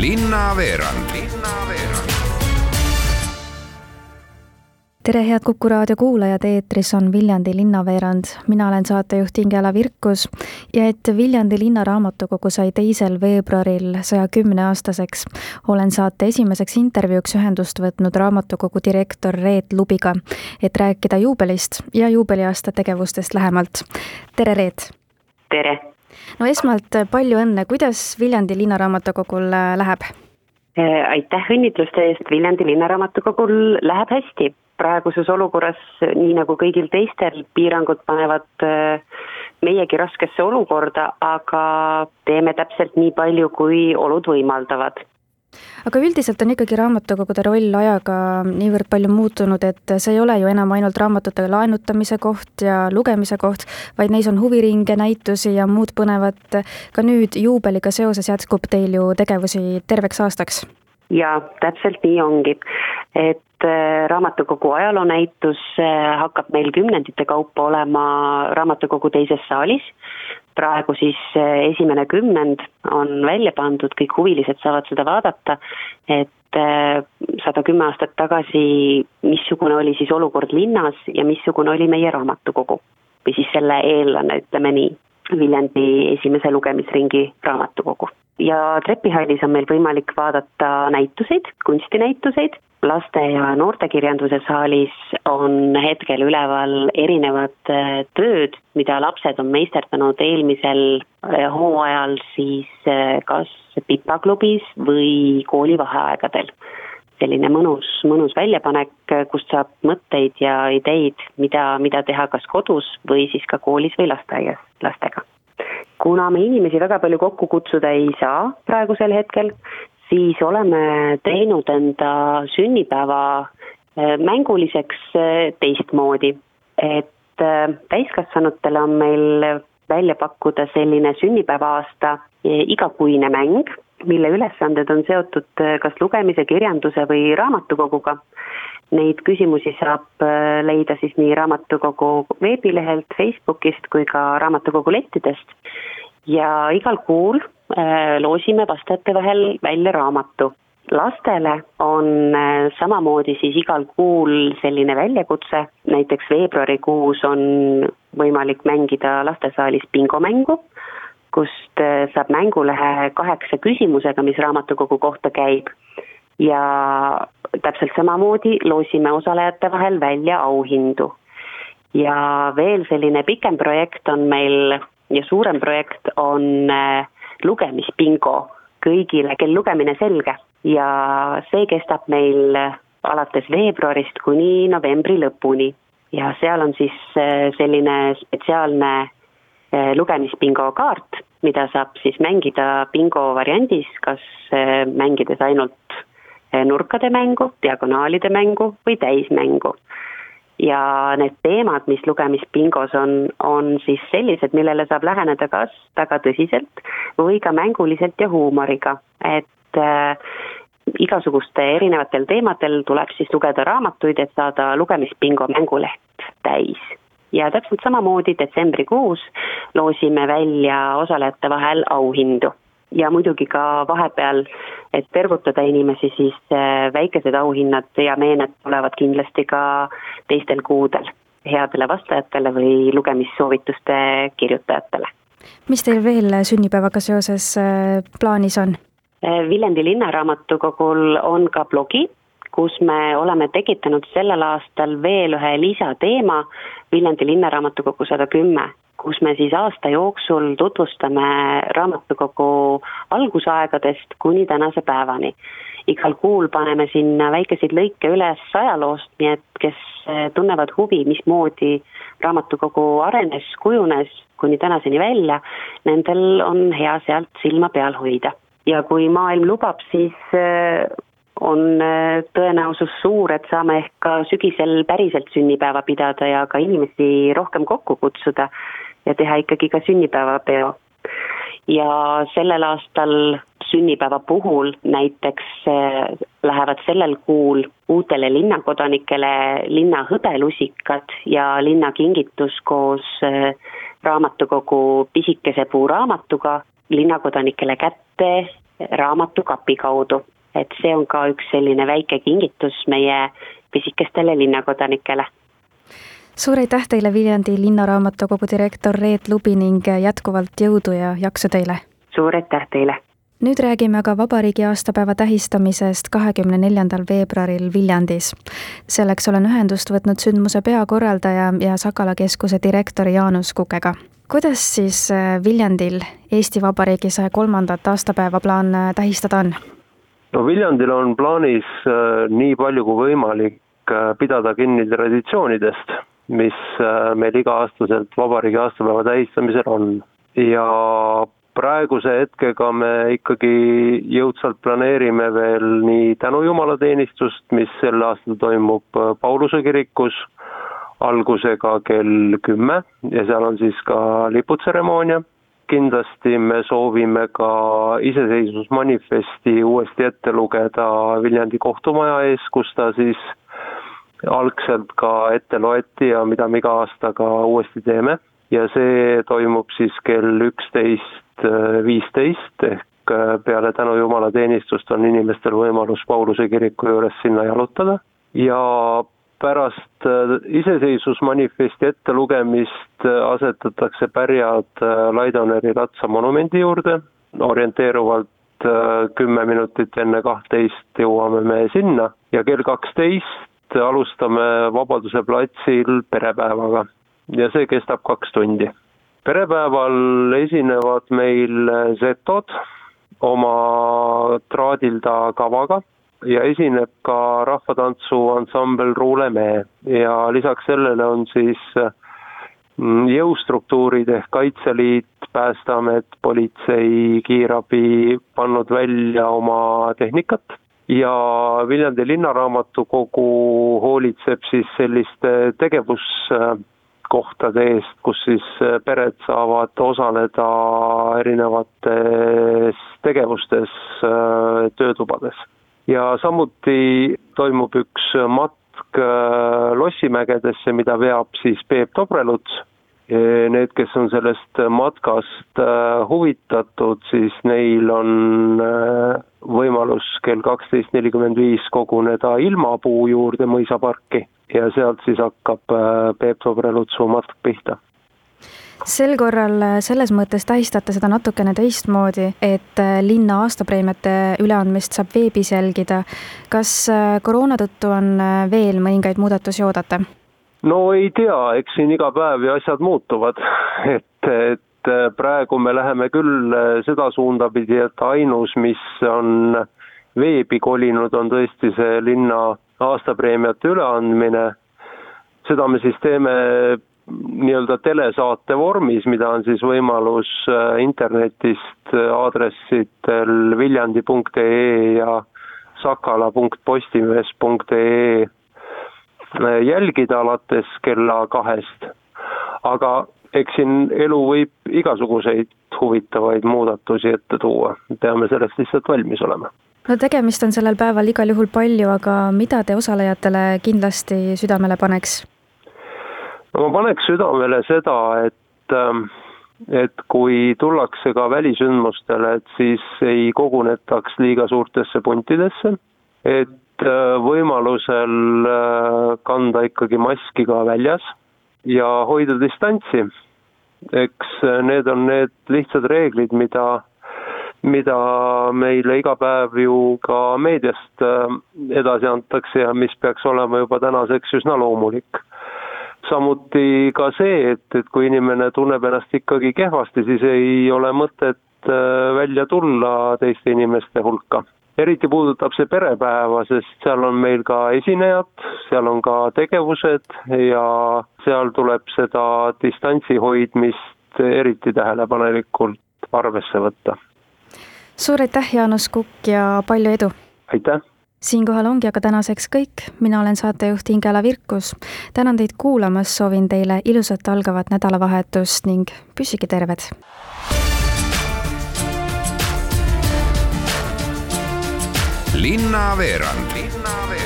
linnaveerand Linnaveerand tere, head Kuku raadio kuulajad, eetris on Viljandi linnaveerand. mina olen saatejuht Ingela Virkus ja et Viljandi linnaraamatukogu sai teisel veebruaril saja kümne aastaseks, olen saate esimeseks intervjuuks ühendust võtnud raamatukogu direktor Reet Lubiga, et rääkida juubelist ja juubeliaasta tegevustest lähemalt. tere, Reet! tere! No esmalt palju õnne, kuidas Viljandi linnaraamatukogul läheb? aitäh õnnitluste eest, Viljandi linnaraamatukogul läheb hästi. Praeguses olukorras, nii nagu kõigil teistel, piirangud panevad meiegi raskesse olukorda, aga teeme täpselt nii palju, kui olud võimaldavad aga üldiselt on ikkagi raamatukogude roll ajaga niivõrd palju muutunud, et see ei ole ju enam ainult raamatute laenutamise koht ja lugemise koht, vaid neis on huviringe, näitusi ja muud põnevat. ka nüüd juubeliga seoses jätkub teil ju tegevusi terveks aastaks jaa, täpselt nii ongi. et äh, raamatukogu ajaloonäitus äh, hakkab meil kümnendite kaupa olema raamatukogu teises saalis. Praegu siis äh, esimene kümnend on välja pandud, kõik huvilised saavad seda vaadata, et sada kümme aastat tagasi, missugune oli siis olukord linnas ja missugune oli meie raamatukogu. või siis selle eellane, ütleme nii, Viljandi esimese lugemisringi raamatukogu. Ja trepihallis on meil võimalik vaadata näituseid, kunstinäituseid, laste ja noortekirjanduse saalis on hetkel üleval erinevad äh, tööd, mida lapsed on meisterdanud eelmisel äh, hooajal siis äh, kas pipaklubis või koolivaheaegadel. selline mõnus, mõnus väljapanek, kust saab mõtteid ja ideid, mida, mida teha kas kodus või siis ka koolis või lasteaias lastega kuna me inimesi väga palju kokku kutsuda ei saa praegusel hetkel, siis oleme teinud enda sünnipäeva äh, mänguliseks äh, teistmoodi. et äh, täiskasvanutele on meil välja pakkuda selline sünnipäeva-aasta igakuine mäng, mille ülesanded on seotud kas lugemise, kirjanduse või raamatukoguga Neid küsimusi saab leida siis nii raamatukogu veebilehelt, Facebookist kui ka raamatukogu lettidest. ja igal kuul loosime vastajate vahel välja raamatu. lastele on äh, samamoodi siis igal kuul selline väljakutse, näiteks veebruarikuus on võimalik mängida lastesaalis bingomängu, kust saab mängulehe kaheksa küsimusega, mis raamatukogu kohta käib ja täpselt samamoodi loosime osalejate vahel välja auhindu. ja veel selline pikem projekt on meil ja suurem projekt on äh, lugemispingo kõigile, kel lugemine selge ja see kestab meil alates veebruarist kuni novembri lõpuni ja seal on siis äh, selline spetsiaalne äh, lugemispingo kaart, mida saab siis mängida bingo variandis, kas mängides ainult Eh, nurkade mängu, diagonaalide mängu või täismängu. Ja need teemad, mis lugemispingos on, on siis sellised, millele saab läheneda kas väga tõsiselt või ka mänguliselt ja huumoriga, et äh, igasuguste erinevatel teemadel tuleb siis lugeda raamatuid, et saada lugemispingo mänguleht täis. Ja täpselt samamoodi detsembrikuus loosime välja osalejate vahel auhindu ja muidugi ka vahepeal, et ergutada inimesi, siis äh, väikesed auhinnad ja meened tulevad kindlasti ka teistel kuudel headele vastajatele või lugemissoovituste kirjutajatele. mis teil veel sünnipäevaga seoses äh, plaanis on? Äh, Viljandi linnaraamatukogul on ka blogi, kus me oleme tekitanud sellel aastal veel ühe lisateema Viljandi linnaraamatukogu sada kümme kus me siis aasta jooksul tutvustame raamatukogu algusaegadest kuni tänase päevani. igal kuul paneme sinna väikeseid lõike üles ajaloost, nii et kes eh, tunnevad huvi, mismoodi raamatukogu arenes, kujunes kuni tänaseni välja, nendel on hea sealt silma peal hoida. ja kui maailm lubab, siis eh, on äh, tõenäosus suur, et saame ehk ka sügisel päriselt sünnipäeva pidada ja ka inimesi rohkem kokku kutsuda ja teha ikkagi ka sünnipäevapeo. ja sellel aastal sünnipäeva puhul näiteks äh, lähevad sellel kuul uutele linnakodanikele linna hõbelusikad ja linnakingitus koos äh, raamatukogu Pisikese puu raamatuga linnakodanikele kätte raamatukapi kaudu. Et see on ka üks selline väike kingitus meie pisikestele linnakodanikele suur aitäh teile, Viljandi Linnaraamatukogu direktor Reet Lubi ning jätkuvalt jõudu ja jaksu teile! suur aitäh teile! nüüd räägime aga vabariigi aastapäeva tähistamisest kahekümne neljandal veebruaril Viljandis. selleks olen ühendust võtnud sündmuse peakorraldaja ja Sakala keskuse direktori Jaanus Kukega. kuidas siis äh, Viljandil Eesti Vabariigi saja kolmandat aastapäeva plaan äh, tähistada on? No Viljandil on plaanis äh, nii palju kui võimalik pidada kinni traditsioonidest, mis meil iga-aastaselt vabariigi aastapäeva tähistamisel on ja praeguse hetkega me ikkagi jõudsalt planeerime veel nii tänujumalateenistust, mis sel aastal toimub äh, Pauluse kirikus algusega kell kümme ja seal on siis ka liputseremoonia. Kindlasti me soovime ka iseseisvusmanifesti uuesti ette lugeda Viljandi kohtumaja ees, kus ta siis algselt ka ette loeti ja mida me iga aasta ka uuesti teeme. Ja see toimub siis kell üksteist viisteist ehk äh, peale tänu jumala teenistust on inimestel võimalus Pauluse kiriku juures sinna jalutada. Ja pärast äh, iseseisvusmanifesti ettelugemist äh, asetatakse pärjad Laidoneri ratsa monumendi juurde, orienteeruvalt kümme minutit enne kahtteist jõuame me sinna ja kell kaksteist alustame Vabaduse platsil perepäevaga. Ja see kestab kaks tundi. Perepäeval esinevad meil setod oma traadilda kavaga ja esineb ka rahvatantsu ansambel Ruulemäe ja lisaks sellele on siis mm, jõustruktuurid ehk Kaitseliit, Päästeamet, politsei, kiirabi pannud välja oma tehnikat ja Viljandi linnaraamatukogu hoolitseb siis selliste tegevus kohtade eest, kus siis pered saavad osaleda erinevates tegevustes töötubades. Ja samuti toimub üks matk äh, Lossimägedesse, mida veab siis Peep Dobreluts. Need, kes on sellest matkast huvitatud, siis neil on võimalus kell kaksteist nelikümmend viis koguneda ilmapuu juurde mõisaparki ja sealt siis hakkab äh, Peep Sobrelutsu matk pihta sel korral äh, selles mõttes tähistate seda natukene teistmoodi, et äh, linna aastapreemiate üleandmist saab veebis jälgida. kas koroona tõttu on veel mõningaid muudatusi oodata? no ei tea, eks siin iga päev ju asjad muutuvad, et, et praegu me läheme küll seda suunda pidi, et ainus, mis on veebi kolinud, on tõesti see linna aastapreemiate üleandmine, seda me siis teeme nii-öelda telesaate vormis, mida on siis võimalus äh, internetist äh, aadressidel viljandi.ee ja sakala.postimees.ee äh, jälgida alates kella kahest. aga eks siin elu võib igasuguseid huvitavaid muudatusi ette tuua, peame selleks lihtsalt valmis olema no tegemist on sellel päeval igal juhul palju, aga mida te osalejatele kindlasti südamele paneks? No ma paneks südamele seda, et ähm, et kui tullakse ka välisündmustele, et siis ei kogunetaks liiga suurtesse puntidesse, et äh, võimalusel äh, kanda ikkagi maski ka väljas ja hoida distantsi. eks äh, need on need lihtsad reeglid, mida mida meile iga päev ju ka meediast edasi antakse ja mis peaks olema juba tänaseks üsna loomulik. Samuti ka see, et, et kui inimene tunneb ennast ikkagi kehvasti, siis ei ole mõtet äh, välja tulla teiste inimeste hulka. eriti puudutab see perepäeva, sest seal on meil ka esinejad, seal on ka tegevused ja seal tuleb seda distantsi hoidmist eriti tähelepanelikult arvesse võtta suur aitäh, Jaanus Kukk ja palju edu! aitäh! Siinkohal ongi aga tänaseks kõik, mina olen saatejuht Ingela Virkus. tänan teid kuulamast, soovin teile ilusat algavat nädalavahetust ning püsige terved! linnaveerand linnaveerand